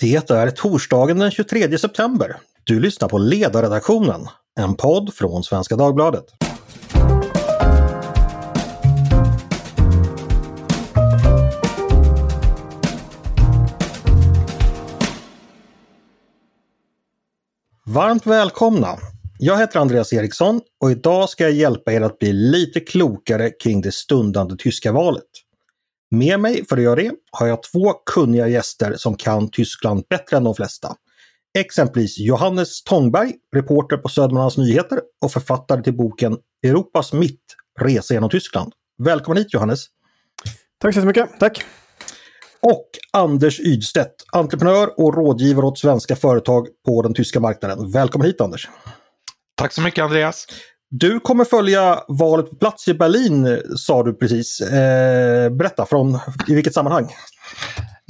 Det är torsdagen den 23 september. Du lyssnar på Ledarredaktionen, en podd från Svenska Dagbladet. Varmt välkomna! Jag heter Andreas Eriksson och idag ska jag hjälpa er att bli lite klokare kring det stundande tyska valet. Med mig för att göra det har jag två kunniga gäster som kan Tyskland bättre än de flesta. Exempelvis Johannes Tångberg, reporter på Södermanlands Nyheter och författare till boken Europas mitt, resa genom Tyskland. Välkommen hit Johannes! Tack så mycket, tack! Och Anders Ydstedt, entreprenör och rådgivare åt svenska företag på den tyska marknaden. Välkommen hit Anders! Tack så mycket Andreas! Du kommer följa valet på plats i Berlin sa du precis. Eh, berätta, från, i vilket sammanhang?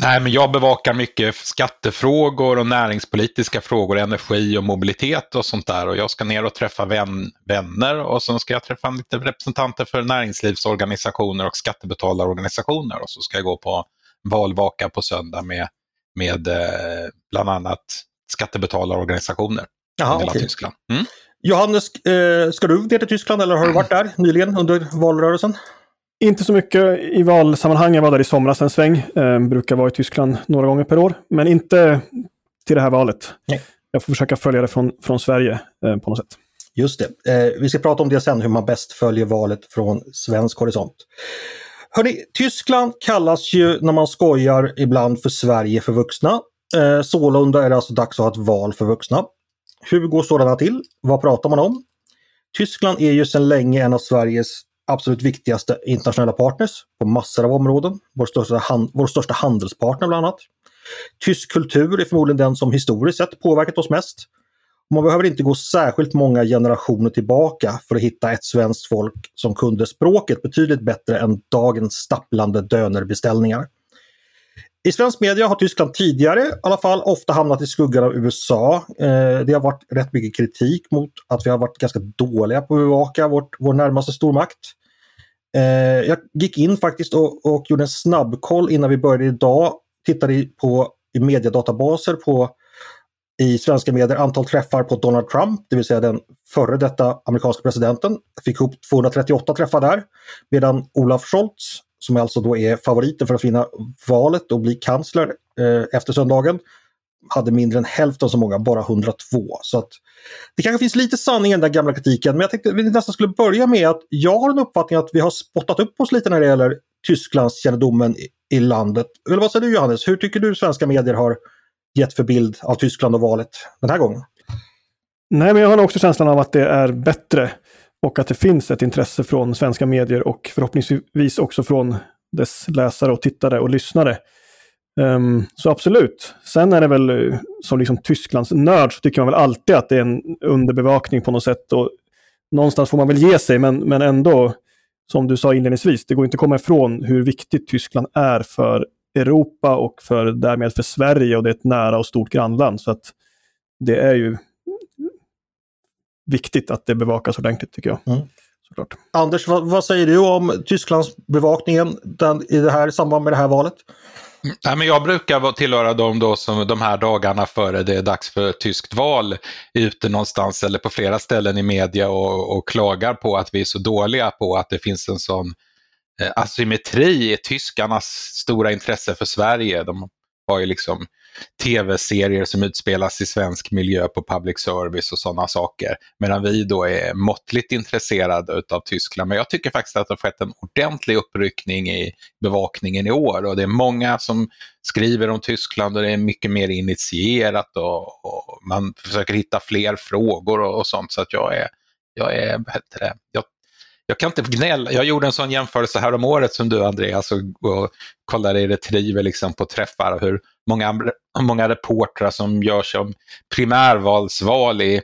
Nej, men jag bevakar mycket skattefrågor och näringspolitiska frågor, energi och mobilitet och sånt där. Och jag ska ner och träffa vän, vänner och sen ska jag träffa lite representanter för näringslivsorganisationer och skattebetalarorganisationer. Och så ska jag gå på valvaka på söndag med, med eh, bland annat skattebetalarorganisationer Jaha, i hela okay. Tyskland. Mm. Johannes, eh, ska du ner till Tyskland eller har du varit där nyligen under valrörelsen? Inte så mycket i valsammanhang. Jag var där i somras en sväng. Eh, brukar vara i Tyskland några gånger per år. Men inte till det här valet. Nej. Jag får försöka följa det från, från Sverige eh, på något sätt. Just det. Eh, vi ska prata om det sen, hur man bäst följer valet från svensk horisont. Hörrni, Tyskland kallas ju när man skojar ibland för Sverige för vuxna. Eh, sålunda är det alltså dags att ha ett val för vuxna. Hur går sådana till? Vad pratar man om? Tyskland är ju sedan länge en av Sveriges absolut viktigaste internationella partners på massor av områden. Vår största, hand, vår största handelspartner bland annat. Tysk kultur är förmodligen den som historiskt sett påverkat oss mest. Man behöver inte gå särskilt många generationer tillbaka för att hitta ett svenskt folk som kunde språket betydligt bättre än dagens stapplande dönerbeställningar. I svensk media har Tyskland tidigare i alla fall ofta hamnat i skuggan av USA. Eh, det har varit rätt mycket kritik mot att vi har varit ganska dåliga på att bevaka vårt, vår närmaste stormakt. Eh, jag gick in faktiskt och, och gjorde en snabbkoll innan vi började idag. Tittade på i mediedatabaser på i svenska medier antal träffar på Donald Trump, det vill säga den före detta amerikanska presidenten. fick ihop 238 träffar där. Medan Olaf Scholz som alltså då är favoriten för att vinna valet och bli kansler eh, efter söndagen, hade mindre än hälften så många, bara 102. Så att det kanske finns lite sanning i den där gamla kritiken, men jag tänkte att vi nästan skulle börja med att jag har en uppfattning att vi har spottat upp oss lite när det gäller Tysklands kännedomen i, i landet. Eller vad säger du Johannes? Hur tycker du svenska medier har gett för bild av Tyskland och valet den här gången? Nej, men jag har också känslan av att det är bättre och att det finns ett intresse från svenska medier och förhoppningsvis också från dess läsare och tittare och lyssnare. Um, så absolut. Sen är det väl eh, som liksom Tysklands nörd så tycker man väl alltid att det är en underbevakning på något sätt. Och någonstans får man väl ge sig, men, men ändå, som du sa inledningsvis, det går inte att komma ifrån hur viktigt Tyskland är för Europa och för, därmed för Sverige och det är ett nära och stort grannland. Så att det är ju viktigt att det bevakas ordentligt tycker jag. Mm. Såklart. Anders, vad, vad, säger du om Tysklands bevakningen den, i det här, samband med det här valet? Nej, men jag brukar tillhöra dem då som de här dagarna före det är dags för tyskt val ute någonstans eller på flera ställen i media och, och klagar på att vi är så dåliga på att det finns en sån eh, asymmetri i tyskarnas stora intresse för Sverige. De har ju liksom tv-serier som utspelas i svensk miljö på public service och sådana saker. Medan vi då är måttligt intresserade av Tyskland. Men jag tycker faktiskt att det har skett en ordentlig uppryckning i bevakningen i år och det är många som skriver om Tyskland och det är mycket mer initierat och, och man försöker hitta fler frågor och, och sånt. Så att jag är, jag är, vad heter det, jag jag kan inte gnälla. Jag gjorde en sån jämförelse här om året som du Andreas och, och kollade i Retriever liksom på träffar hur många, många reportrar som gör som primärvalsval i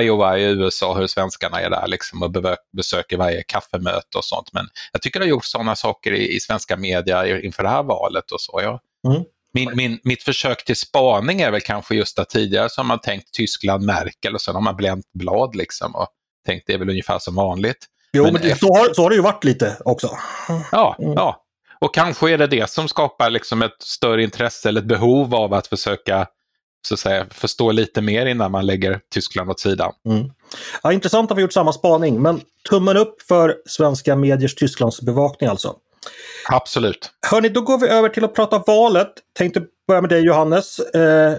Iowa i USA, hur svenskarna är där liksom och besöker varje kaffemöte och sånt. Men jag tycker det har gjort sådana saker i, i svenska media inför det här valet och så. Jag, mm. min, min, mitt försök till spaning är väl kanske just att tidigare så har man tänkt Tyskland, Merkel och sen har man blänt blad liksom och tänkt det är väl ungefär som vanligt. Jo, men, men efter... så, har, så har det ju varit lite också. Ja, mm. ja. och kanske är det det som skapar liksom ett större intresse eller ett behov av att försöka så att säga, förstå lite mer innan man lägger Tyskland åt sidan. Mm. Ja, intressant att vi gjort samma spaning, men tummen upp för svenska mediers Tysklandsbevakning alltså. Absolut. Hörni, då går vi över till att prata valet. Tänkte börja med dig Johannes. Eh,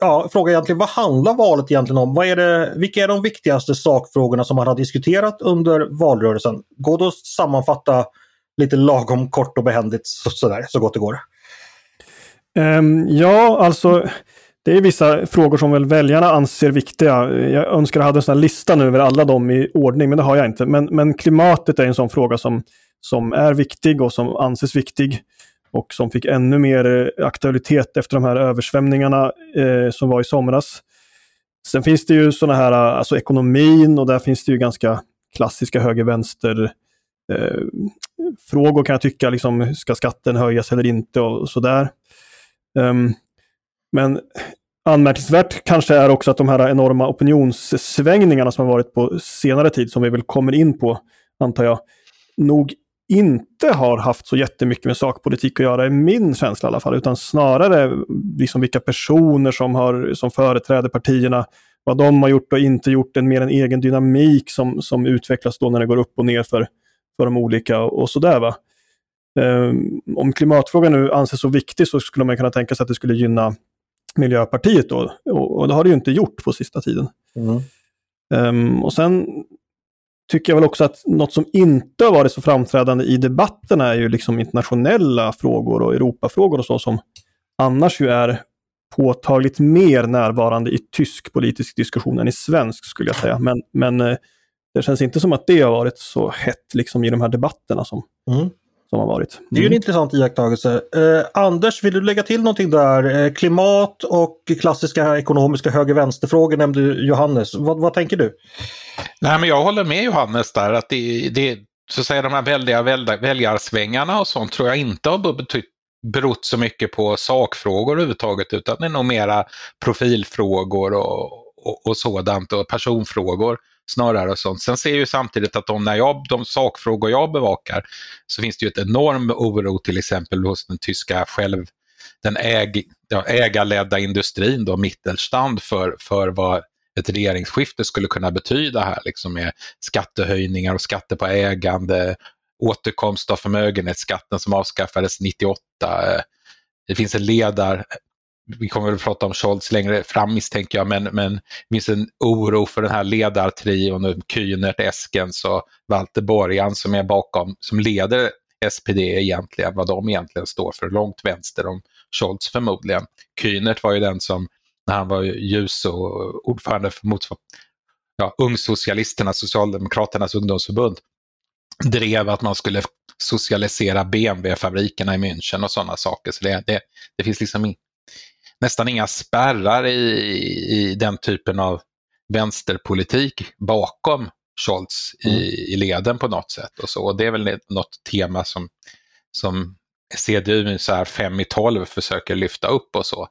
ja, fråga egentligen, vad handlar valet egentligen om? Vad är det, vilka är de viktigaste sakfrågorna som man har diskuterat under valrörelsen? Gå då att sammanfatta lite lagom kort och behändigt så, sådär, så gott det går. Um, ja, alltså det är vissa frågor som väl väljarna anser viktiga. Jag önskar jag hade en sån här lista nu över alla dem i ordning, men det har jag inte. Men, men klimatet är en sån fråga som, som är viktig och som anses viktig och som fick ännu mer eh, aktualitet efter de här översvämningarna eh, som var i somras. Sen finns det ju sådana här, eh, alltså ekonomin och där finns det ju ganska klassiska höger-vänster eh, frågor kan jag tycka, liksom, ska skatten höjas eller inte och sådär. Um, men anmärkningsvärt kanske är också att de här enorma opinionssvängningarna som har varit på senare tid, som vi väl kommer in på, antar jag, nog inte har haft så jättemycket med sakpolitik att göra, i min känsla i alla fall, utan snarare liksom vilka personer som, har, som företräder partierna, vad de har gjort och inte gjort, en mer en egen dynamik som, som utvecklas då när det går upp och ner för, för de olika och sådär. Va? Um, om klimatfrågan nu anses så viktig så skulle man kunna tänka sig att det skulle gynna Miljöpartiet då, och, och det har det ju inte gjort på sista tiden. Mm. Um, och sen tycker jag väl också att något som inte har varit så framträdande i debatten är ju liksom internationella frågor och Europafrågor och så som annars ju är påtagligt mer närvarande i tysk politisk diskussion än i svensk skulle jag säga. Men, men eh, det känns inte som att det har varit så hett liksom i de här debatterna som, mm som har varit. Mm. Det är ju en mm. intressant iakttagelse. Eh, Anders, vill du lägga till någonting där? Eh, klimat och klassiska ekonomiska höger-vänster-frågor nämnde Johannes. Vad, vad, tänker du? Nej, men jag håller med Johannes där att det, det så att säga, de här väldiga väljarsvängarna och sånt tror jag inte har betytt berott så mycket på sakfrågor överhuvudtaget utan det är nog mera profilfrågor och, och, och sådant och personfrågor snarare. Och sånt. Sen ser jag ju samtidigt att de, när jag, de sakfrågor jag bevakar så finns det ju ett enorm oro till exempel hos den tyska själv, den äg, ja, ägarledda industrin, då, Mittelstand, för, för vad ett regeringsskifte skulle kunna betyda här liksom med skattehöjningar och skatter på ägande, återkomst av förmögenhetsskatten som avskaffades 98. Det finns en ledar, vi kommer väl prata om Scholz längre fram misstänker jag, men, men det finns en oro för den här ledartrion, Kühnert, Eskens och Walter Borgan som är bakom, som leder SPD egentligen, vad de egentligen står för, långt vänster om Scholz förmodligen. Kühnert var ju den som, när han var ljus och ordförande för motsvar, ja, Ungsocialisterna, Socialdemokraternas ungdomsförbund, drev att man skulle socialisera BMW-fabrikerna i München och sådana saker. Så det, det, det finns liksom nästan inga spärrar i, i den typen av vänsterpolitik bakom Scholz i, mm. i leden på något sätt. Och så. Och det är väl något tema som, som CDU så här 5 i 12 försöker lyfta upp och så.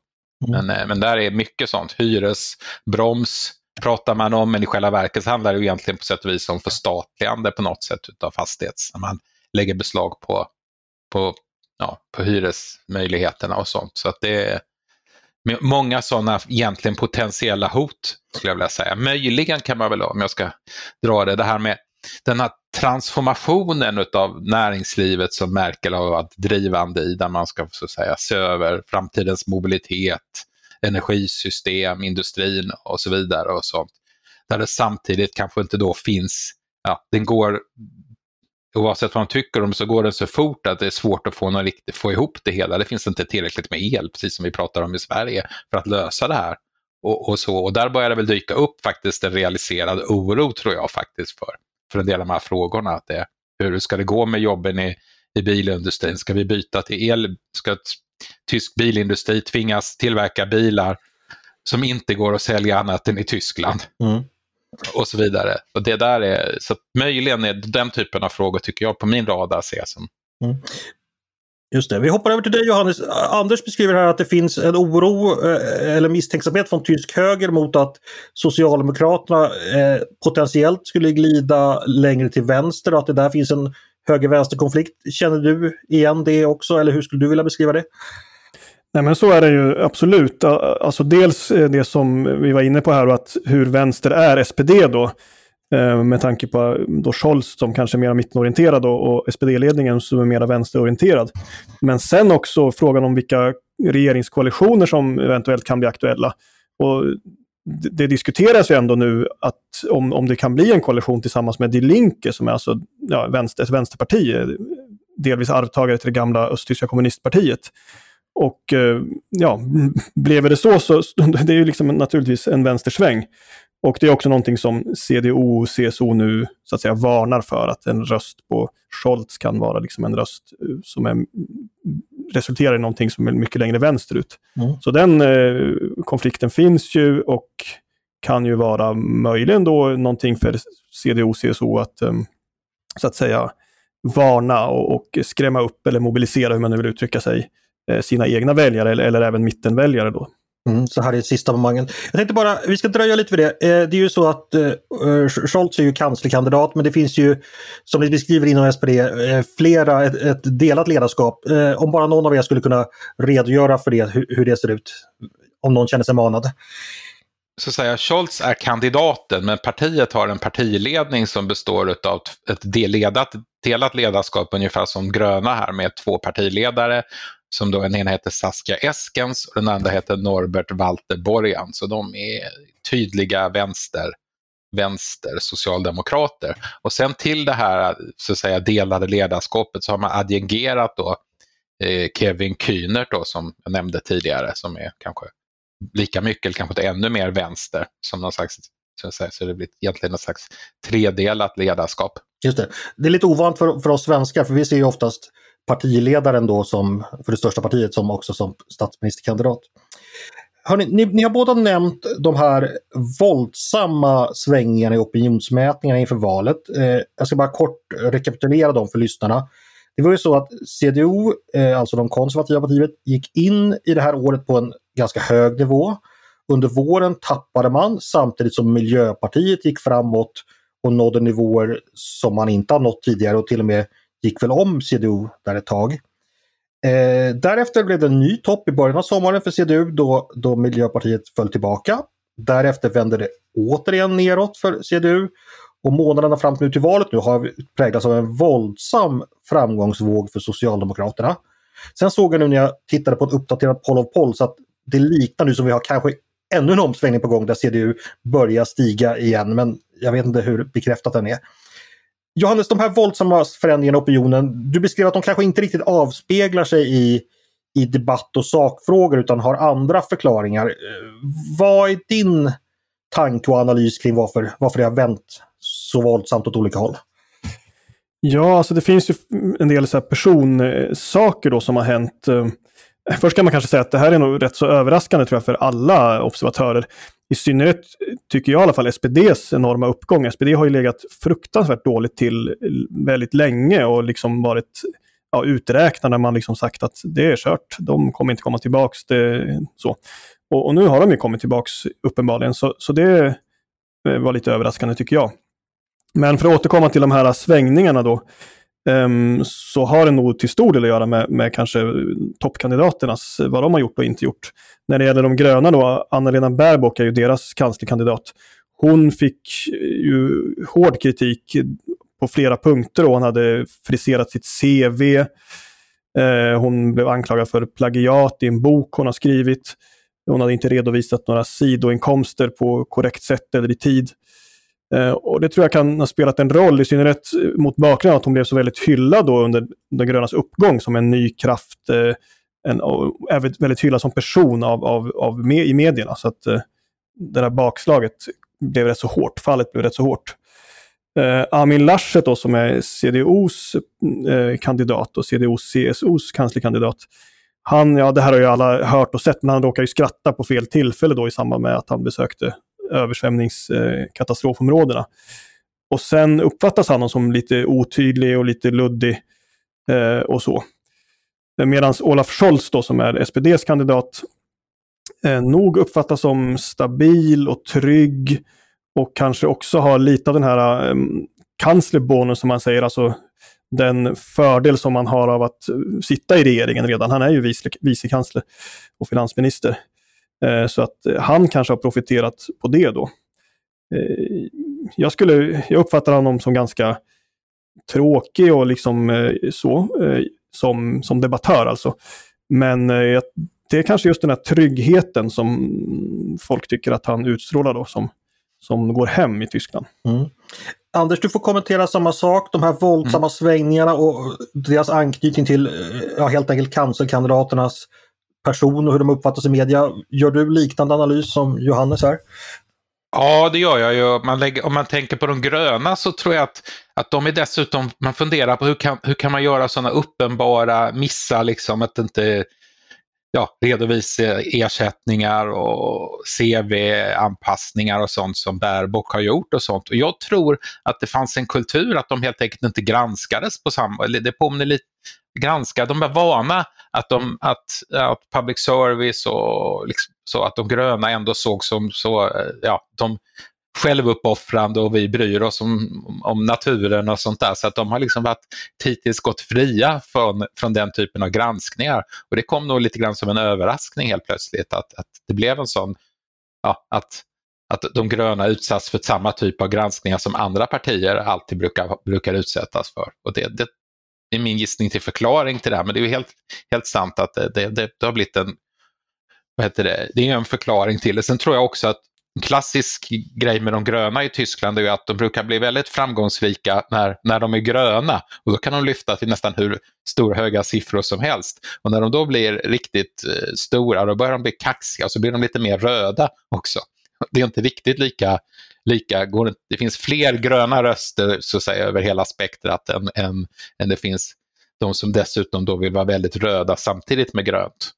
Mm. Men, eh, men där är mycket sånt, hyresbroms pratar man om, men i själva verket så handlar det egentligen på sätt och vis om förstatligande på något sätt utav fastighets, när man lägger beslag på, på, ja, på hyresmöjligheterna och sånt. Så att det, många sådana egentligen potentiella hot, skulle jag vilja säga. Möjligen kan man väl, om jag ska dra det, det här med den här transformationen av näringslivet som Merkel har varit drivande i, där man ska så att säga, se över framtidens mobilitet, energisystem, industrin och så vidare och sånt. Där det samtidigt kanske inte då finns, ja, den går oavsett vad man tycker om så går den så fort att det är svårt att få, någon riktigt, få ihop det hela. Det finns inte tillräckligt med el, precis som vi pratar om i Sverige, för att lösa det här. Och, och så. och där börjar det väl dyka upp faktiskt en realiserad oro, tror jag faktiskt, för, för en del av de här frågorna. Att det, hur ska det gå med jobben i, i bilindustrin? Ska vi byta till el? Ska tysk bilindustri tvingas tillverka bilar som inte går att sälja annat än i Tyskland? Mm och så vidare. Och det där är, så möjligen är den typen av frågor tycker jag på min radar ses som. Mm. Just det, vi hoppar över till dig Johannes. Anders beskriver här att det finns en oro eh, eller misstänksamhet från tysk höger mot att Socialdemokraterna eh, potentiellt skulle glida längre till vänster och att det där finns en höger-vänster-konflikt. Känner du igen det också eller hur skulle du vilja beskriva det? Nej men så är det ju absolut. Alltså dels eh, det som vi var inne på här att hur vänster är SPD då. Eh, med tanke på eh, då Scholz som kanske är mer mittenorienterad och SPD-ledningen som är mer vänsterorienterad. Men sen också frågan om vilka regeringskoalitioner som eventuellt kan bli aktuella. Och det diskuteras ju ändå nu att om, om det kan bli en koalition tillsammans med Die Linke som är alltså ja, vänster, ett vänsterparti, delvis arvtagare till det gamla östtyska kommunistpartiet. Och eh, ja, blev det så, så det är ju liksom naturligtvis en vänstersväng. Och det är också någonting som CDO och CSO nu så att säga varnar för, att en röst på Scholz kan vara liksom en röst eh, som är, resulterar i någonting som är mycket längre vänsterut. Mm. Så den eh, konflikten finns ju och kan ju vara möjligen då någonting för CDO och CSO att eh, så att säga varna och, och, skrämma upp eller mobilisera, hur man nu vill uttrycka sig, sina egna väljare eller, eller även mittenväljare då. Mm, så här är sista momangen. Jag tänkte bara, vi ska dröja lite vid det. Eh, det är ju så att eh, Scholz är ju kanslerkandidat men det finns ju, som ni beskriver inom SPD, eh, flera, ett, ett, delat ledarskap. Eh, om bara någon av er skulle kunna redogöra för det, hur, hur det ser ut. Om någon känner sig manad. Så att säga, Scholz är kandidaten men partiet har en partiledning som består av ett delat, delat ledarskap ungefär som gröna här med två partiledare som då den ena heter Saskia Eskens och den andra heter Norbert Walter Borjan. Så de är tydliga vänster, vänster socialdemokrater. Och sen till det här så att säga, delade ledarskapet så har man adjungerat då eh, Kevin Kühnert då, som jag nämnde tidigare som är kanske lika mycket eller kanske ännu mer vänster som någon slags så, att säga, så det blir egentligen någon slags tredelat ledarskap. Just det. Det är lite ovant för, för oss svenskar för vi ser ju oftast partiledaren då som, för det största partiet som också som statsministerkandidat. Hörrni, ni, ni har båda nämnt de här våldsamma svängningarna i opinionsmätningarna inför valet. Eh, jag ska bara kort rekapitulera dem för lyssnarna. Det var ju så att CDO, eh, alltså de konservativa partiet, gick in i det här året på en ganska hög nivå. Under våren tappade man samtidigt som Miljöpartiet gick framåt och nådde nivåer som man inte har nått tidigare och till och med gick väl om CDU där ett tag. Eh, därefter blev det en ny topp i början av sommaren för CDU då, då Miljöpartiet föll tillbaka. Därefter vände det återigen neråt för CDU och månaderna fram till valet nu har präglats av en våldsam framgångsvåg för Socialdemokraterna. Sen såg jag nu när jag tittade på en uppdaterad poll of polls att det liknar nu som vi har kanske ännu en omsvängning på gång där CDU börjar stiga igen men jag vet inte hur bekräftat den är. Johannes, de här våldsamma förändringarna i opinionen, du beskrev att de kanske inte riktigt avspeglar sig i, i debatt och sakfrågor utan har andra förklaringar. Eh, vad är din tanke och analys kring varför, varför det har vänt så våldsamt åt olika håll? Ja, alltså det finns ju en del så här personsaker då som har hänt. Eh, först kan man kanske säga att det här är nog rätt så överraskande tror jag för alla observatörer i synnerhet tycker jag i alla fall SPDs enorma uppgång. SPD har ju legat fruktansvärt dåligt till väldigt länge och liksom varit ja, uträknade när man liksom sagt att det är kört. De kommer inte komma tillbaks. Det, så. Och, och, nu har de ju kommit tillbaks uppenbarligen. Så, så det eh, var lite överraskande tycker jag. Men för att återkomma till de här svängningarna då. Um, så har det nog till stor del att göra med, med kanske toppkandidaternas, vad de har gjort och inte gjort. När det gäller de gröna då, Anna-Lena Baerbock är ju deras kanslerkandidat. Hon fick ju hård kritik på flera punkter och hon hade friserat sitt CV. Ehm, hon blev anklagad för plagiat i en bok hon har skrivit. Hon hade inte redovisat några sidoinkomster på korrekt sätt eller i tid. Eh, och det tror jag kan ha spelat en roll, i synnerhet eh, mot bakgrund av att hon blev så väldigt hyllad då under de grönas uppgång som en ny kraft. Eh, en, och är väldigt hyllad som person av, av, av med, i medierna. Så att eh, det där bakslaget blev rätt så hårt, fallet blev rätt så hårt. Eh, Amin Laschet då, som är CDOs eh, kandidat och CDOs CSOs kanslerkandidat. Han, ja det här har ju alla hört och sett, men han råkar ju skratta på fel tillfälle då i samband med att han besökte översvämningskatastrofområdena. Och sen uppfattas han som lite otydlig och lite luddig eh, och så. Medan Olaf Scholz då, som är SPDs kandidat, eh, nog uppfattas som stabil och trygg och kanske också har lite av den här eh, kanslerbonen som man säger, alltså den fördel som man har av att eh, sitta i regeringen redan. Han är ju vice, vicekansler och finansminister. Eh, så att han kanske har profiterat på det då. Eh, jag, skulle, jag uppfattar honom som ganska tråkig och liksom eh, så, som, som debattör alltså. Men det är kanske just den här tryggheten som folk tycker att han utstrålar då, som, som går hem i Tyskland. Mm. Anders, du får kommentera samma sak, de här våldsamma mm. svängningarna och deras anknytning till ja, helt enkelt cancerkandidaternas person och hur de uppfattas i media. Gör du liknande analys som Johannes här? Ja, det gör jag ju. Man lägger, om man tänker på de gröna så tror jag att, att de är dessutom, man funderar på hur kan, hur kan man göra sådana uppenbara missar, liksom att inte ja, redovisa ersättningar och CV-anpassningar och sånt som Baerbock har gjort och sånt. Och jag tror att det fanns en kultur att de helt enkelt inte granskades på samma, det påminner lite, granska, de är vana att, de, att, att public service och liksom, så att de gröna ändå såg som så, ja, de självuppoffrande och vi bryr oss om, om naturen och sånt där. Så att de har liksom varit hittills gått fria från, från den typen av granskningar. Och det kom nog lite grann som en överraskning helt plötsligt att, att det blev en sån, ja, att, att de gröna utsatts för samma typ av granskningar som andra partier alltid brukar, brukar utsättas för. Och det, det, är min gissning till förklaring till det här, men det är ju helt, helt sant att det, det, det har blivit en, vad heter det, det är en förklaring till det. Sen tror jag också att en klassisk grej med de gröna i Tyskland är ju att de brukar bli väldigt framgångsrika när, när de är gröna och då kan de lyfta till nästan hur stora höga siffror som helst. Och när de då blir riktigt eh, stora då börjar de bli kaxiga och så blir de lite mer röda också. Det är inte riktigt lika, lika går, det finns fler gröna röster så att säga över hela spektrat än, än, än det finns de som dessutom då vill vara väldigt röda samtidigt med grönt.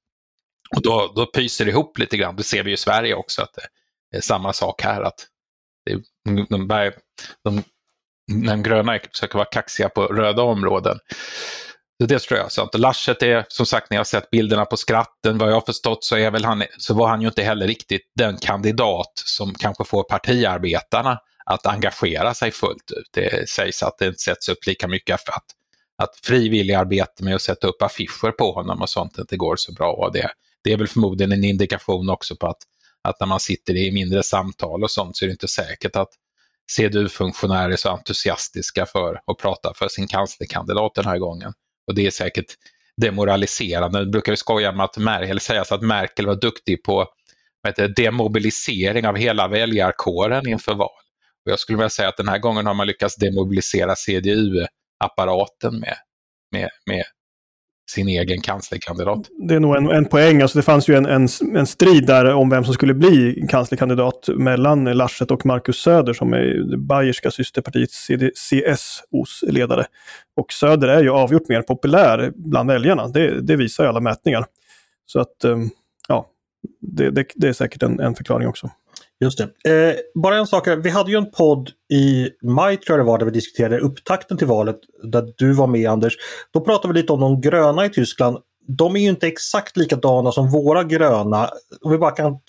Och då, då pyser det ihop lite grann, det ser vi i Sverige också att det, är samma sak här. att det, de, de, de, de gröna försöker vara kaxiga på röda områden. Så det tror jag. Så att Laschet är, som sagt, när jag har sett bilderna på skratten, vad jag har förstått så, är väl han, så var han ju inte heller riktigt den kandidat som kanske får partiarbetarna att engagera sig fullt ut. Det sägs att det inte sätts upp lika mycket för att, att frivilligarbete med att sätta upp affischer på honom och sånt inte går så bra. Och det, det är väl förmodligen en indikation också på att att när man sitter i mindre samtal och sånt så är det inte säkert att CDU-funktionärer är så entusiastiska för att prata för sin kanslerkandidat den här gången. Och det är säkert demoraliserande. Det brukar skoja med att Merkel, eller sägas att Merkel var duktig på det, demobilisering av hela väljarkåren inför val. Och jag skulle vilja säga att den här gången har man lyckats demobilisera CDU-apparaten med, med, med sin egen kanslerkandidat. Det är nog en, en poäng. Alltså det fanns ju en, en, en strid där om vem som skulle bli kanslerkandidat mellan Laschet och Markus Söder som är det bayerska systerpartiet CSOs ledare. Och Söder är ju avgjort mer populär bland väljarna. Det, det visar ju alla mätningar. Så att, ehm, ja, det, det, det är säkert en, en förklaring också. Just det. Eh, bara en sak, vi hade ju en podd i maj tror jag det var där vi diskuterade upptakten till valet där du var med Anders. Då pratade vi lite om de gröna i Tyskland. De är ju inte exakt likadana som våra gröna. Om, vi bara kan,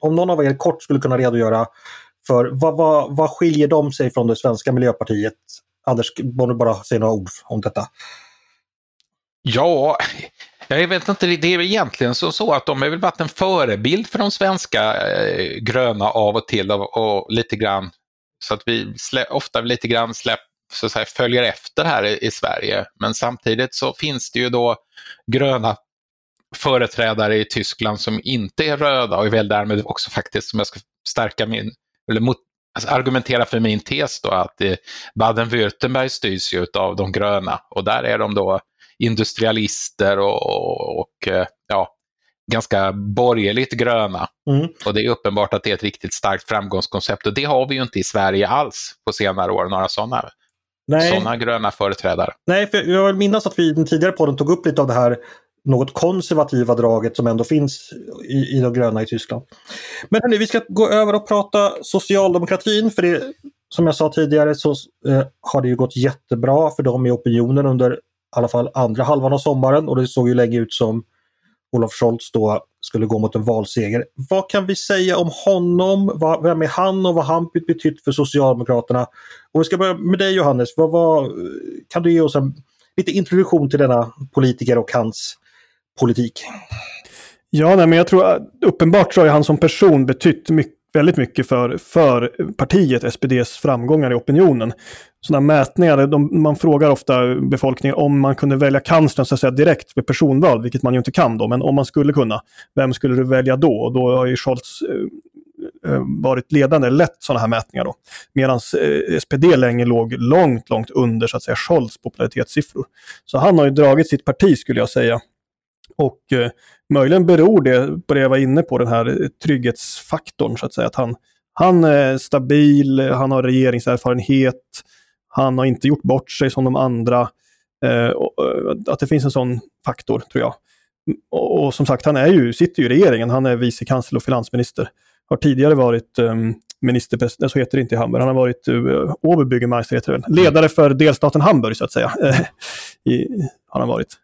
om någon av er kort skulle kunna redogöra för vad, vad, vad skiljer de sig från det svenska miljöpartiet? Anders, borde bara säga några ord om detta. Ja, jag vet inte, det är väl egentligen så, så att de har väl varit en förebild för de svenska eh, gröna av och till och, och, lite grann så att vi slä, ofta lite grann släpp, så att säga, följer efter här i, i, Sverige. Men samtidigt så finns det ju då gröna företrädare i Tyskland som inte är röda och är väl därmed också faktiskt, som jag ska stärka min, eller mot, alltså argumentera för min tes då, att eh, Baden-Württemberg styrs ju av de gröna och där är de då industrialister och, och eh, ja, ganska borgerligt gröna. Mm. Och det är uppenbart att det är ett riktigt starkt framgångskoncept och det har vi ju inte i Sverige alls på senare år, några sådana sådana gröna företrädare. Nej, för jag vill minnas att vi i den tidigare podden tog upp lite av det här något konservativa draget som ändå finns i, i de gröna i Tyskland. Men hörni, vi ska gå över och prata socialdemokratin för det som jag sa tidigare så eh, har det ju gått jättebra för dem i opinionen under alla fall andra halvan av sommaren och det såg ju länge ut som Olof Scholz då skulle gå mot en valseger. Vad kan vi säga om honom? Vem är han och vad har han betytt för Socialdemokraterna? Och vi ska börja med dig Johannes. Vad, vad, kan du ge oss en lite introduktion till denna politiker och hans politik? Ja, nej, men jag tror eh, uppenbart så har han som person betytt mycket väldigt mycket för, för partiet, SPDs framgångar i opinionen. Sådana mätningar, de, man frågar ofta befolkningen om man kunde välja kanslern så att säga, direkt med personval, vilket man ju inte kan då, men om man skulle kunna, vem skulle du välja då? Och då har ju Scholz eh, eh varit ledande, lett sådana här mätningar då. Medan eh, SPD länge låg långt, långt under så att säga Scholz popularitetssiffror. Så han har ju dragit sitt parti skulle jag säga. Och eh, möjligen beror det på det jag var inne på, den här trygghetsfaktorn så att säga. Att han, han är stabil, han har regeringserfarenhet, han har inte gjort bort sig som de andra. Eh, och, eh, att det finns en sån faktor tror jag. Och, och, som sagt, han är ju, sitter ju i regeringen, han är vicekansler och finansminister. Har tidigare varit um, ministerpresident, så heter det inte i Hamburg, han har varit eh, uh, Oberbürgermeister, heter det väl. Ledare för delstaten Hamburg så att säga. I, har varit.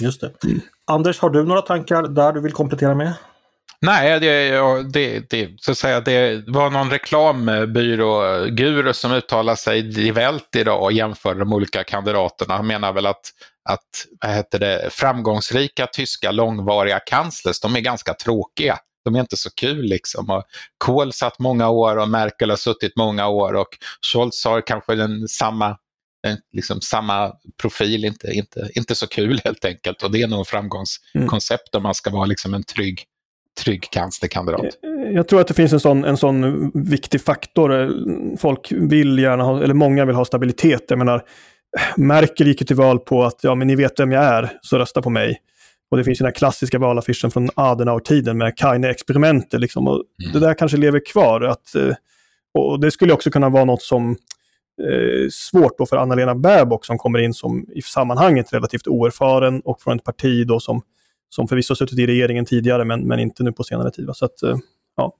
Just det. Anders, har du några tankar där du vill komplettera med? Nej, det, det, det, så att säga, det var någon reklambyrå-guru som uttalade sig i Vält idag och jämförde de olika kandidaterna. Han menar väl att, att vad heter det, framgångsrika tyska långvariga kanslers, de är ganska tråkiga. De är inte så kul liksom. Och Kohl satt många år och Merkel har suttit många år och Scholz har kanske den samma liksom samma profil, inte, inte, inte så kul helt enkelt. Och det är nog framgångskoncept om man ska vara liksom en trygg, trygg kanslerkandidat. Eh, jag tror att det finns en sån, en sån viktig faktor. Folk vill gärna ha, eller många vill ha stabilitet. Jag menar, Merkel gick till val på att ja, men ni vet vem jag är, så rösta på mig. Och det finns den här klassiska valaffischen från Adenauer-tiden med Kaine-experimentet. Liksom. mm. Det där kanske lever kvar. Att, eh, och det skulle också kunna vara något som eh, svårt då för Anna-Lena Baerbock som kommer in som i sammanhanget relativt oerfaren och från ett parti då som, som förvisso suttit i regeringen tidigare men, men inte nu på senare tid. Va? Så att, eh, ja.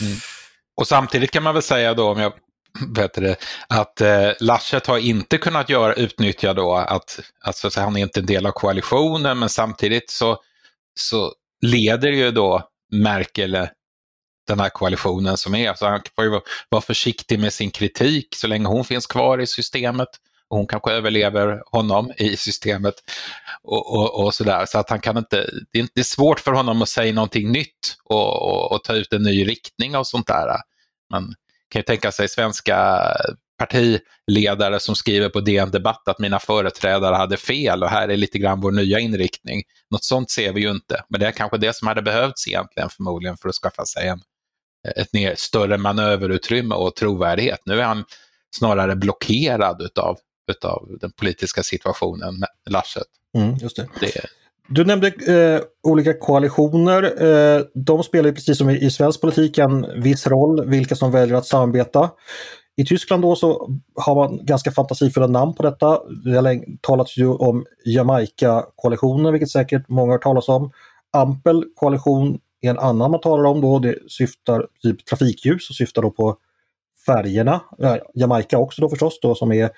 Mm. Och samtidigt kan man väl säga då, om jag vet det, att eh, Laschet har inte kunnat göra, utnyttja då att, alltså, så han är inte en del av koalitionen men samtidigt så, så leder ju då Merkel eh, den här koalitionen som är. Så han får ju vara försiktig med sin kritik så länge hon finns kvar i systemet. Och hon kanske överlever honom i systemet och, och, och sådär. Så att han kan inte, det är, det är svårt för honom att säga någonting nytt och, och, och ta ut en ny riktning och sånt där. Man kan ju tänka sig svenska partiledare som skriver på DN Debatt att mina företrädare hade fel och här är lite grann vår nya inriktning. Något sånt ser vi ju inte, men det är kanske det som hade behövts egentligen förmodligen för att skaffa sig en, ett större manöverutrymme och trovärdighet. Nu är han snarare blockerad utav, utav den politiska situationen, med Laschet. Mm, just det. det. Du nämnde eh, olika koalitioner. Eh, de spelar precis som i, i svensk politik en viss roll, vilka som väljer att samarbeta. I Tyskland då så har man ganska fantasifulla namn på detta. Det har talats ju om Jamaica-koalitionen, vilket säkert många har talat om. Ampel koalition en annan man talar om då, det syftar typ trafikljus och syftar då på färgerna. Jamaica också då förstås då som är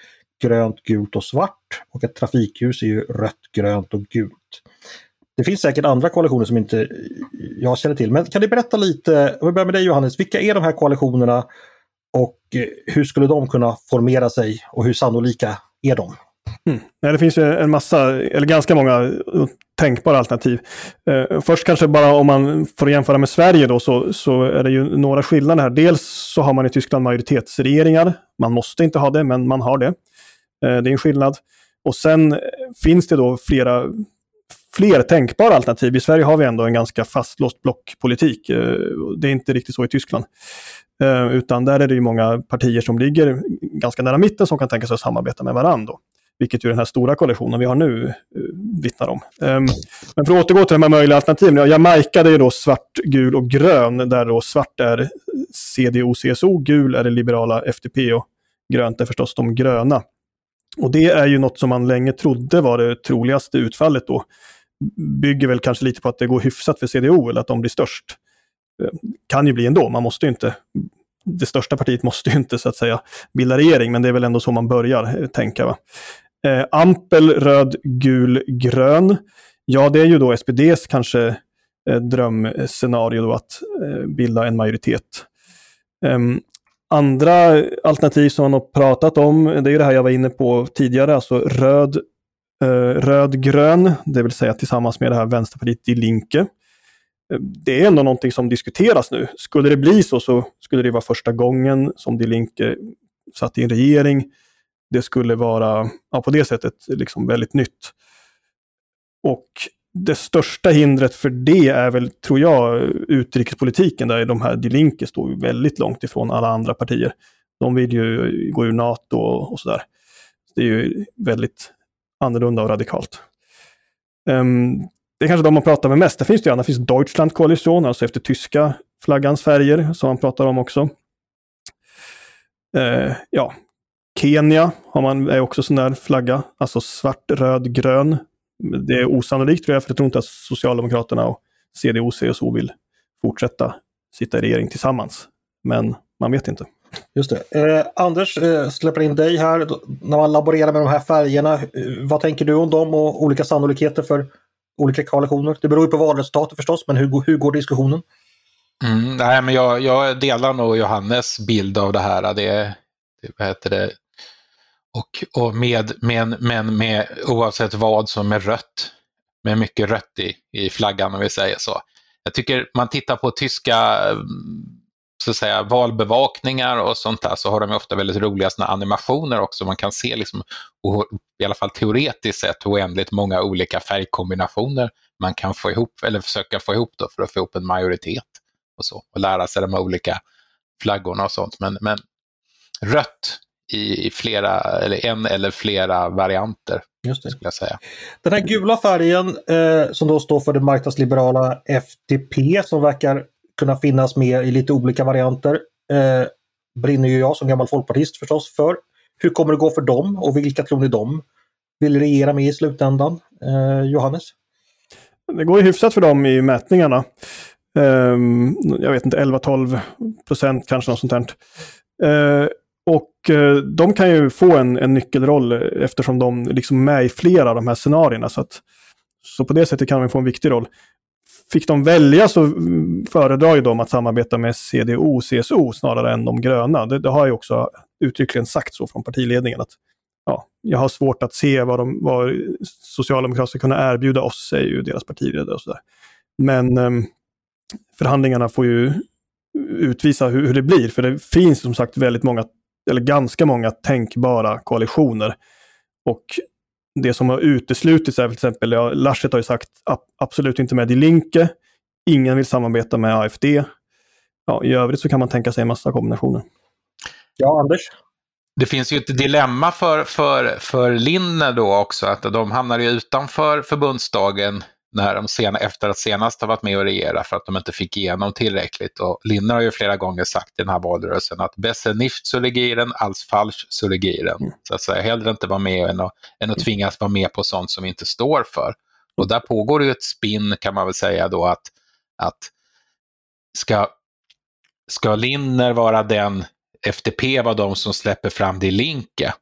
grönt, gult och svart. Och ett trafikljus är ju rött, grönt och gult. Det finns säkert andra koalitioner som inte jag känner till. Men kan du berätta lite, om vi börjar med dig Johannes, vilka är de här koalitionerna och hur skulle de kunna formera sig och hur sannolika är de? Mm. Det finns ju en massa, eller ganska många tänkbara alternativ. Eh, först kanske bara om man får jämföra med Sverige då så, så är det ju några skillnader här. Dels så har man i Tyskland majoritetsregeringar. Man måste inte ha det, men man har det. Eh, det är en skillnad. Och sen finns det då flera fler tänkbara alternativ. I Sverige har vi ändå en ganska fastlåst blockpolitik. Eh, det är inte riktigt så i Tyskland. Eh, utan där är det ju många partier som ligger ganska nära mitten som kan tänka sig att samarbeta med varandra vilket ju den här stora koalitionen vi har nu eh, vittnar om. Um, men för att återgå till de här möjliga alternativen. Ja, Jamaica det är då svart, gul och grön, där då svart är CDO, CSO, gul är det liberala FDP och grönt är förstås de gröna. Och det är ju något som man länge trodde var det troligaste utfallet då. Bygger väl kanske lite på att det går hyfsat för CDO, eller att de blir störst. Ehm, kan ju bli ändå, man måste ju inte det största partiet måste ju inte så att säga bilda regering, men det är väl ändå så man börjar eh, tänka. Va? Eh, Ampel, röd, gul, grön. Ja, det är ju då SPDs kanske eh, drömscenario då att eh, bilda en majoritet. Ehm, andra alternativ som man har pratat om, det är det här jag var inne på tidigare, alltså röd, eh, röd-grön, det vill säga tillsammans med det här Vänsterpartiet i Linke. Eh, det är ändå någonting som diskuteras nu. Skulle det bli så så skulle det vara första gången som Die Linke satt i en regering. Det skulle vara ja, på det sättet liksom väldigt nytt. Och det största hindret för det är väl, tror jag, utrikespolitiken där de här Die Linke står väldigt långt ifrån alla andra partier. De vill ju gå ur NATO och, sådär. Det är ju väldigt annorlunda och radikalt. Um, det är kanske de man pratar med mest. Det finns det ju, det finns Deutschland Koalition, alltså efter tyska flaggans färger, som man pratar om också. Uh, ja, Kenya har man, är också sån där flagga, alltså svart, röd, grön det är osannolikt tror jag, för jag tror inte att Socialdemokraterna och CDU, CSO vill fortsätta sitta i regering tillsammans. Men man vet inte. Just det. Eh, Anders, eh, släpper in dig här. När man laborerar med de här färgerna, eh, vad tänker du om dem och olika sannolikheter för olika koalitioner? Det beror ju på valresultatet förstås, men hur, hur går diskussionen? Mm, nej, men jag, jag, delar nog Johannes bild av det här. Det, det, vad heter det, och, och med, med, men med oavsett vad som är rött, med mycket rött i, i flaggan om vi säger så. Jag tycker man tittar på tyska mm, så att säga, valbevakningar och sånt där så har de ofta väldigt roliga såna animationer också. Man kan se liksom, i alla fall teoretiskt sett oändligt många olika färgkombinationer man kan få ihop eller försöka få ihop då för att få ihop en majoritet och så och lära sig de olika flaggorna och sånt. Men, men rött i, flera, eller en eller flera varianter. Just det. Skulle jag säga. Den här gula färgen eh, som då står för det marknadsliberala FDP som verkar kunna finnas med i lite olika varianter eh, brinner ju jag som gammal folkpartist förstås för. Hur kommer det gå för dem och vilka tror ni de vill regera med i slutändan? Eh, Johannes? Det går ju hyfsat för dem i mätningarna. Um, jag vet inte, 11-12 procent kanske något sånt här. Uh, och eh, de kan ju få en, en nyckelroll eftersom de liksom är med i flera av de här scenarierna. Så, att, så på det sättet kan de få en viktig roll. Fick de välja så mm, föredrar ju de att samarbeta med CDO och CSO snarare än de gröna. Det, det har ju också uttryckligen sagt så från partiledningen. att ja, Jag har svårt att se vad, de, vad Socialdemokraterna ska kunna erbjuda oss, säger ju deras partiledare. Och så där. Men eh, förhandlingarna får ju utvisa hur, hur, det blir. För det finns som sagt väldigt många eller ganska många tänkbara koalitioner. Och det som har uteslutits är till exempel, ja, Laschet har ju sagt absolut inte med i Linke, ingen vill samarbeta med AFD. Ja, I övrigt så kan man tänka sig en massa kombinationer. Ja, Anders? Det finns ju ett dilemma för, för, för Linne då också, att de hamnar ju utanför förbundsdagen när de sena, efter att senast ha varit med och regera för att de inte fick igenom tillräckligt. Och Linne har ju flera gånger sagt i den här valrörelsen att besser nicht zu regieren als falsch zu regieren. Mm. Så att säga, hellre inte vara med än att, än att tvingas vara med på sånt som vi inte står för. Och där pågår ju ett spinn kan man väl säga då att, att ska, ska Linner vara den FDP var de som släpper fram det Linke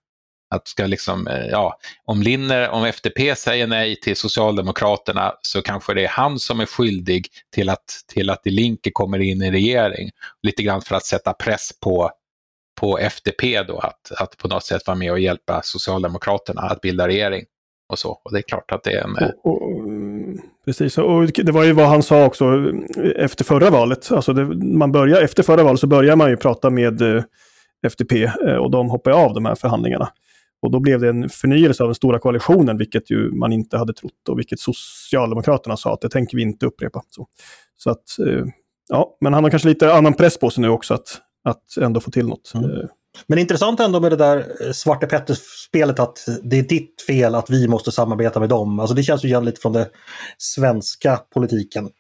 att ska liksom, eh, ja, om Linner, om FDP säger nej till Socialdemokraterna så kanske det är han som är skyldig till att, till att Linke kommer in i regering. Lite grann för att sätta press på, på FDP då, att, att på något sätt vara med och hjälpa Socialdemokraterna att bilda regering. Och så. Och det är klart att det är en... Och, och, mm, precis, och det var ju vad han sa också eh, efter förra valet. Alltså det, man börjar, efter förra valet så börjar man ju prata med eh, FDP och de hoppar av de här förhandlingarna. Och då blev det en förnyelse av den stora koalitionen, vilket ju man inte hade trott och vilket Socialdemokraterna sa att det tänker vi inte upprepa. Så, så att, eh, ja, men han har kanske lite annan press på sig nu också att, att ändå få till något. Mm. Eh, men intressant ändå med det där eh, Svarte Petter-spelet att det är ditt fel att vi måste samarbeta med dem. Alltså det känns ju igen lite från den svenska politiken.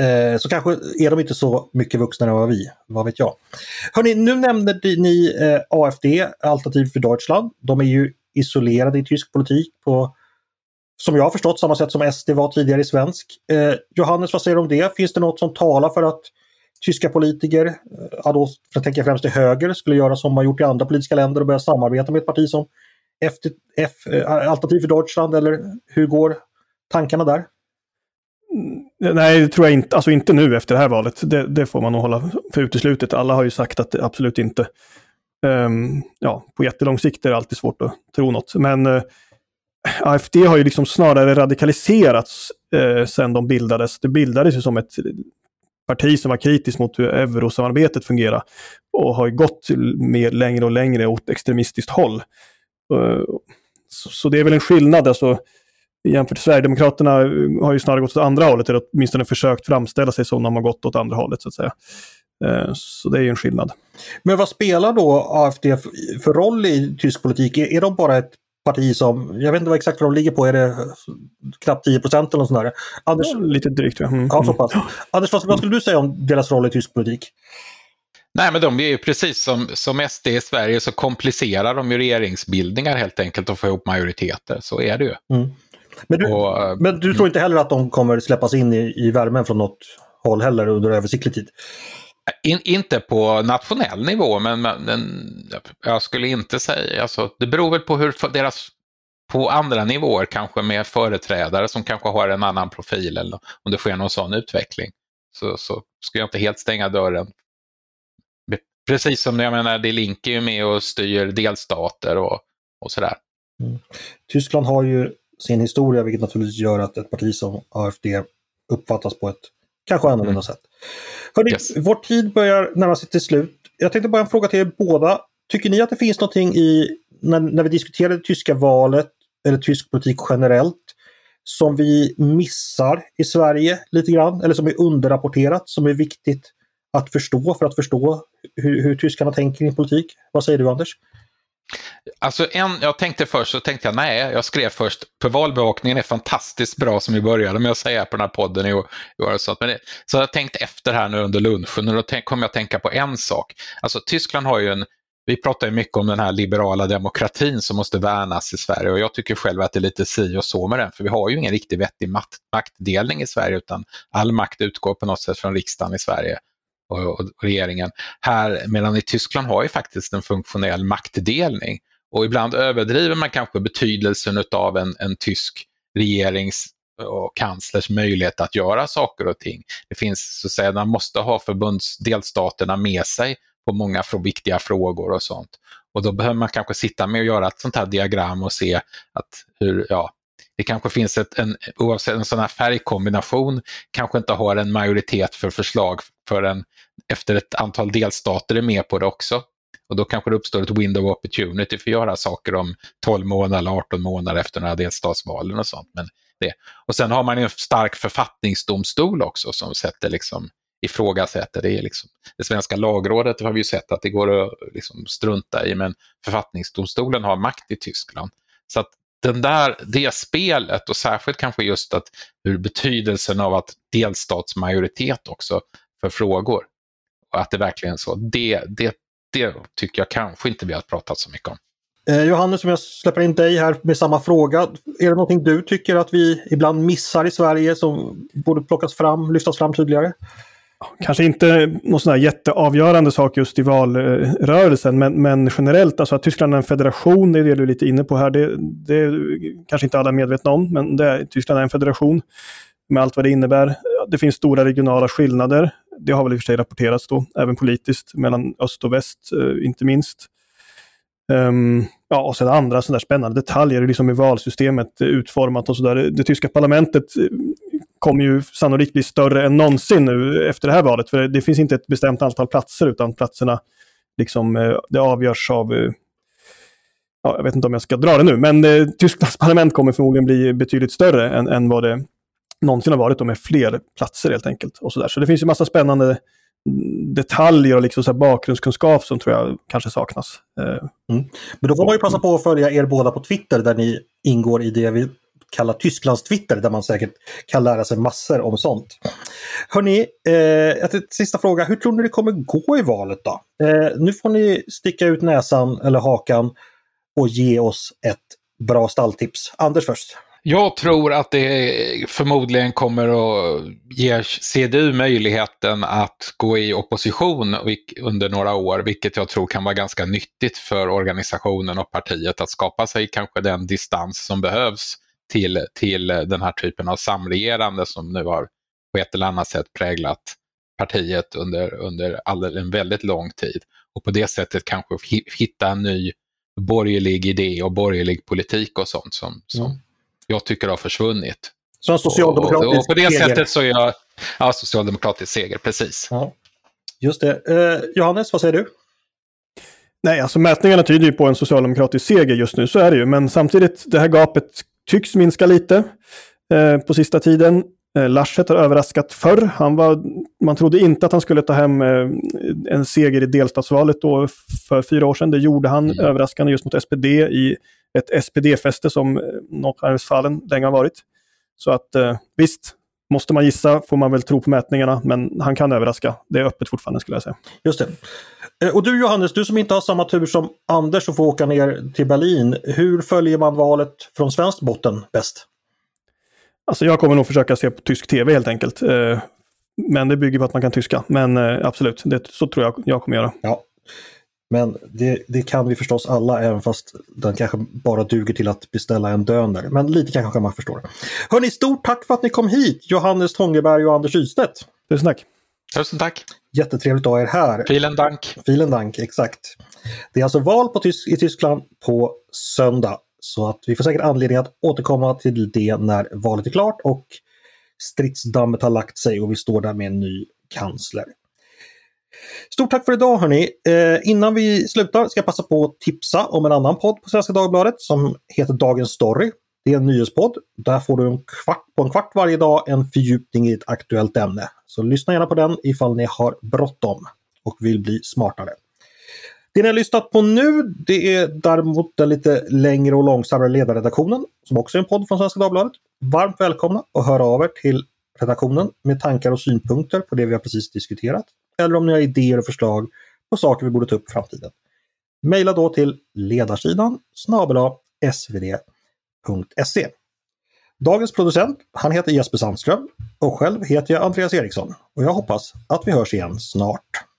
Eh, så kanske är de inte så mycket vuxnare än vad vi, vad vet jag. Hörni, nu nämnde ni eh, AFD, Alternativ för Deutschland. De är ju isolerade i tysk politik på, som jag har förstått, samma sätt som SD var tidigare i svensk. Eh, Johannes, vad säger du om det? Finns det något som talar för att tyska politiker, eh, ja då jag tänker främst till höger, skulle göra som man gjort i andra politiska länder och börja samarbeta med ett parti som FD, F, eh, Alternativ för Deutschland eller hur går tankarna där? Nej, det tror jag inte. Alltså inte nu efter det här valet. Det, det får man nog hålla för uteslutet. Alla har ju sagt att det absolut inte. Um, ja, på jättelång sikt är det alltid svårt att tro något. Men eh, uh, AFD har ju liksom snarare radikaliserats eh, uh, sedan de bildades. Det bildades ju som ett parti som var kritiskt mot hur eurosamarbetet fungerar och har gått mer längre och längre åt extremistiskt håll. Uh, så, så, det är väl en skillnad. Alltså, jämfört med Sverigedemokraterna har ju snarare gått åt andra hållet, eller åtminstone försökt framställa sig som de har gått åt andra hållet. så att säga. Eh, så det är ju en skillnad. Men vad spelar då AFD för roll i tysk politik? Är de bara ett parti som, jag vet inte vad exakt vad de ligger på, är det knappt 10 procent eller något sånt där? Anders, ja, lite drygt ja. Mm. ja så pass. Anders, vad, vad skulle du säga om deras roll i tysk politik? Nej, men de är ju precis som, som SD i Sverige så komplicerar de ju regeringsbildningar helt enkelt och få ihop majoriteter. Så är det ju. Mm. Men, du, och, men du tror inte heller att de kommer släppas in i, i värmen från något håll heller under översiktlig tid? In, inte på nationell nivå, men, men jag skulle inte säga, alltså, det beror väl på hur deras på andra nivåer kanske med företrädare som kanske har en annan profil eller om det sker någon sån utveckling. Så, så ska jag inte helt stänga dörren. Precis som jag menar, det Link är ju med och styr delstater och, och sådär. Mm. Tyskland har ju sin historia vilket naturligtvis gör att ett parti som AFD uppfattas på ett kanske annorlunda mm. sätt. Hörrni, yes. vår tid börjar närma sig till slut. Jag tänkte bara en fråga till er båda. Tycker ni att det finns någonting i, när, när vi diskuterar det tyska valet eller tysk politik generellt, som vi missar i Sverige lite grann, eller som är underrapporterat, som är viktigt att förstå för att förstå hur, hur tyskarna tänker i politik? Vad säger du Anders? Alltså en, jag tänkte först så tänkte jag nej, jag skrev först, för valbevakningen är fantastiskt bra som vi började med att säga på den här podden i år. så, men det, så jag tänkt efter här nu under lunchen och då kom jag att tänka på en sak. Alltså Tyskland har ju en, vi pratar ju mycket om den här liberala demokratin som måste värnas i Sverige och jag tycker själv att det är lite si och så med den, för vi har ju ingen riktigt vettig makt, maktdelning i Sverige utan all makt utgår på något sätt från riksdagen i Sverige och, och regeringen. Här, medan i Tyskland har ju faktiskt en funktionell maktdelning. Och ibland överdriver man kanske betydelsen av en, en tysk regerings och kanslers möjlighet att göra saker och ting. Det finns så att säga, man måste ha förbundsdelstaterna med sig på många viktiga frågor och sånt. Och då behöver man kanske sitta med och göra ett sånt här diagram och se att hur, ja, det kanske finns ett, en, oavsett en sån här färgkombination, kanske inte har en majoritet för förslag förrän efter ett antal delstater är med på det också. Och då kanske det uppstår ett window of opportunity för att göra saker om 12 månader eller 18 månader efter några delstatsvalen och sånt. Men det. Och sen har man en stark författningsdomstol också som sätter liksom ifrågasätter. Det, är liksom, det svenska lagrådet har vi ju sett att det går att liksom strunta i, men författningsdomstolen har makt i Tyskland. Så att den där, det spelet och särskilt kanske just att hur betydelsen av att delstatsmajoritet också för frågor och att det verkligen är så, det, det, det tycker jag kanske inte vi har pratat så mycket om. Eh, Johannes, om jag släpper in dig här med samma fråga. Är det någonting du tycker att vi ibland missar i Sverige som borde plockas fram, lyftas fram tydligare? Kanske inte någon sån här jätteavgörande sak just i valrörelsen, men, men generellt, alltså att Tyskland är en federation, det är det du är lite inne på här, det, det kanske inte alla är medvetna om, men det, Tyskland är en federation med allt vad det innebär. Det finns stora regionala skillnader. Det har väl i och för sig rapporterats då, även politiskt, mellan öst och väst, eh, inte minst. Um, ja, och sen andra sådana spännande detaljer, liksom i valsystemet eh, utformat och sådär. Det tyska parlamentet eh, kommer ju sannolikt bli större än någonsin nu efter det här valet. För det finns inte ett bestämt antal platser utan platserna liksom, eh, det avgörs av ja, jag vet inte om jag ska dra det nu, men eh, Tysklands parlament kommer förmodligen bli betydligt större än, än vad det någonsin har varit och med fler platser helt enkelt. Och så, där. så det finns ju massa spännande detaljer och liksom så bakgrundskunskap som tror jag kanske saknas. Eh. Mm. Men då får man ju passa på att följa er båda på Twitter där ni ingår i det vi kallar Tysklands Twitter där man säkert kan lära sig massor om sånt. Hörni, eh, sista fråga. Hur tror ni det kommer gå i valet då? Eh, nu får ni sticka ut näsan eller hakan och ge oss ett bra stalltips. Anders först. Jag tror att det förmodligen kommer att ge CDU möjligheten att gå i opposition under några år, vilket jag tror kan vara ganska nyttigt för organisationen och partiet att skapa sig kanske den distans som behövs till, till den här typen av samregerande som nu har på ett eller annat sätt präglat partiet under, under all, en väldigt lång tid. Och på det sättet kanske hitta en ny borgerlig idé och borgerlig politik och sånt som, som mm jag tycker har försvunnit. Så en socialdemokratisk och, och, på det seger. sättet så är jag, ja, socialdemokratisk seger, precis. Ja. Just det. Eh, Johannes, vad säger du? Nej, alltså mätningarna tyder ju på en socialdemokratisk seger just nu, så är det ju. Men samtidigt, det här gapet tycks minska lite eh, på sista tiden. Eh, Laschet har överraskat förr. Han var, man trodde inte att han skulle ta hem eh, en seger i delstatsvalet då för fyra år sedan. Det gjorde han mm. överraskande just mot SPD i ett SPD-fäste som eh, Nordrhein-Westfalen länge har varit. Så att eh, visst, måste man gissa får man väl tro på mätningarna, men han kan överraska. Det är öppet fortfarande skulle jag säga. Just det. Eh, och du Johannes, du som inte har samma tur som Anders och får åka ner till Berlin. Hur följer man valet från svensk botten bäst? Alltså jag kommer nog försöka se på tysk tv helt enkelt. Men det bygger på att man kan tyska. Men absolut, det, så tror jag jag kommer göra. Ja. Men det, det, kan vi förstås alla, även fast den kanske bara duger till att beställa en döner. Men lite kanske man förstår. Hörni, stort tack för att ni kom hit, Johannes Tångeberg och Anders Ystedt. Tusen tack. Tusen tack. Jättetrevligt att ha er här. Vielen Dank. Vielen Dank, exakt. Det är alltså val på Tys i Tyskland på söndag. Så att vi får säkert anledning att återkomma till det när valet är klart och stridsdammet har lagt sig och vi står där med en ny kansler. Stort tack för idag hörni! Eh, innan vi slutar ska jag passa på att tipsa om en annan podd på Svenska Dagbladet som heter Dagens Story. Det är en nyhetspodd. Där får du en kvart, på en kvart varje dag en fördjupning i ett aktuellt ämne. Så lyssna gärna på den ifall ni har bråttom och vill bli smartare. Det ni har lyssnat på nu det är däremot den lite längre och långsammare ledarredaktionen som också är en podd från Svenska Dagbladet. Varmt välkomna att höra av er till redaktionen med tankar och synpunkter på det vi har precis diskuterat. Eller om ni har idéer och förslag på saker vi borde ta upp i framtiden. Maila då till ledarsidan snabel svd.se. Dagens producent, han heter Jesper Sandström och själv heter jag Andreas Eriksson och jag hoppas att vi hörs igen snart.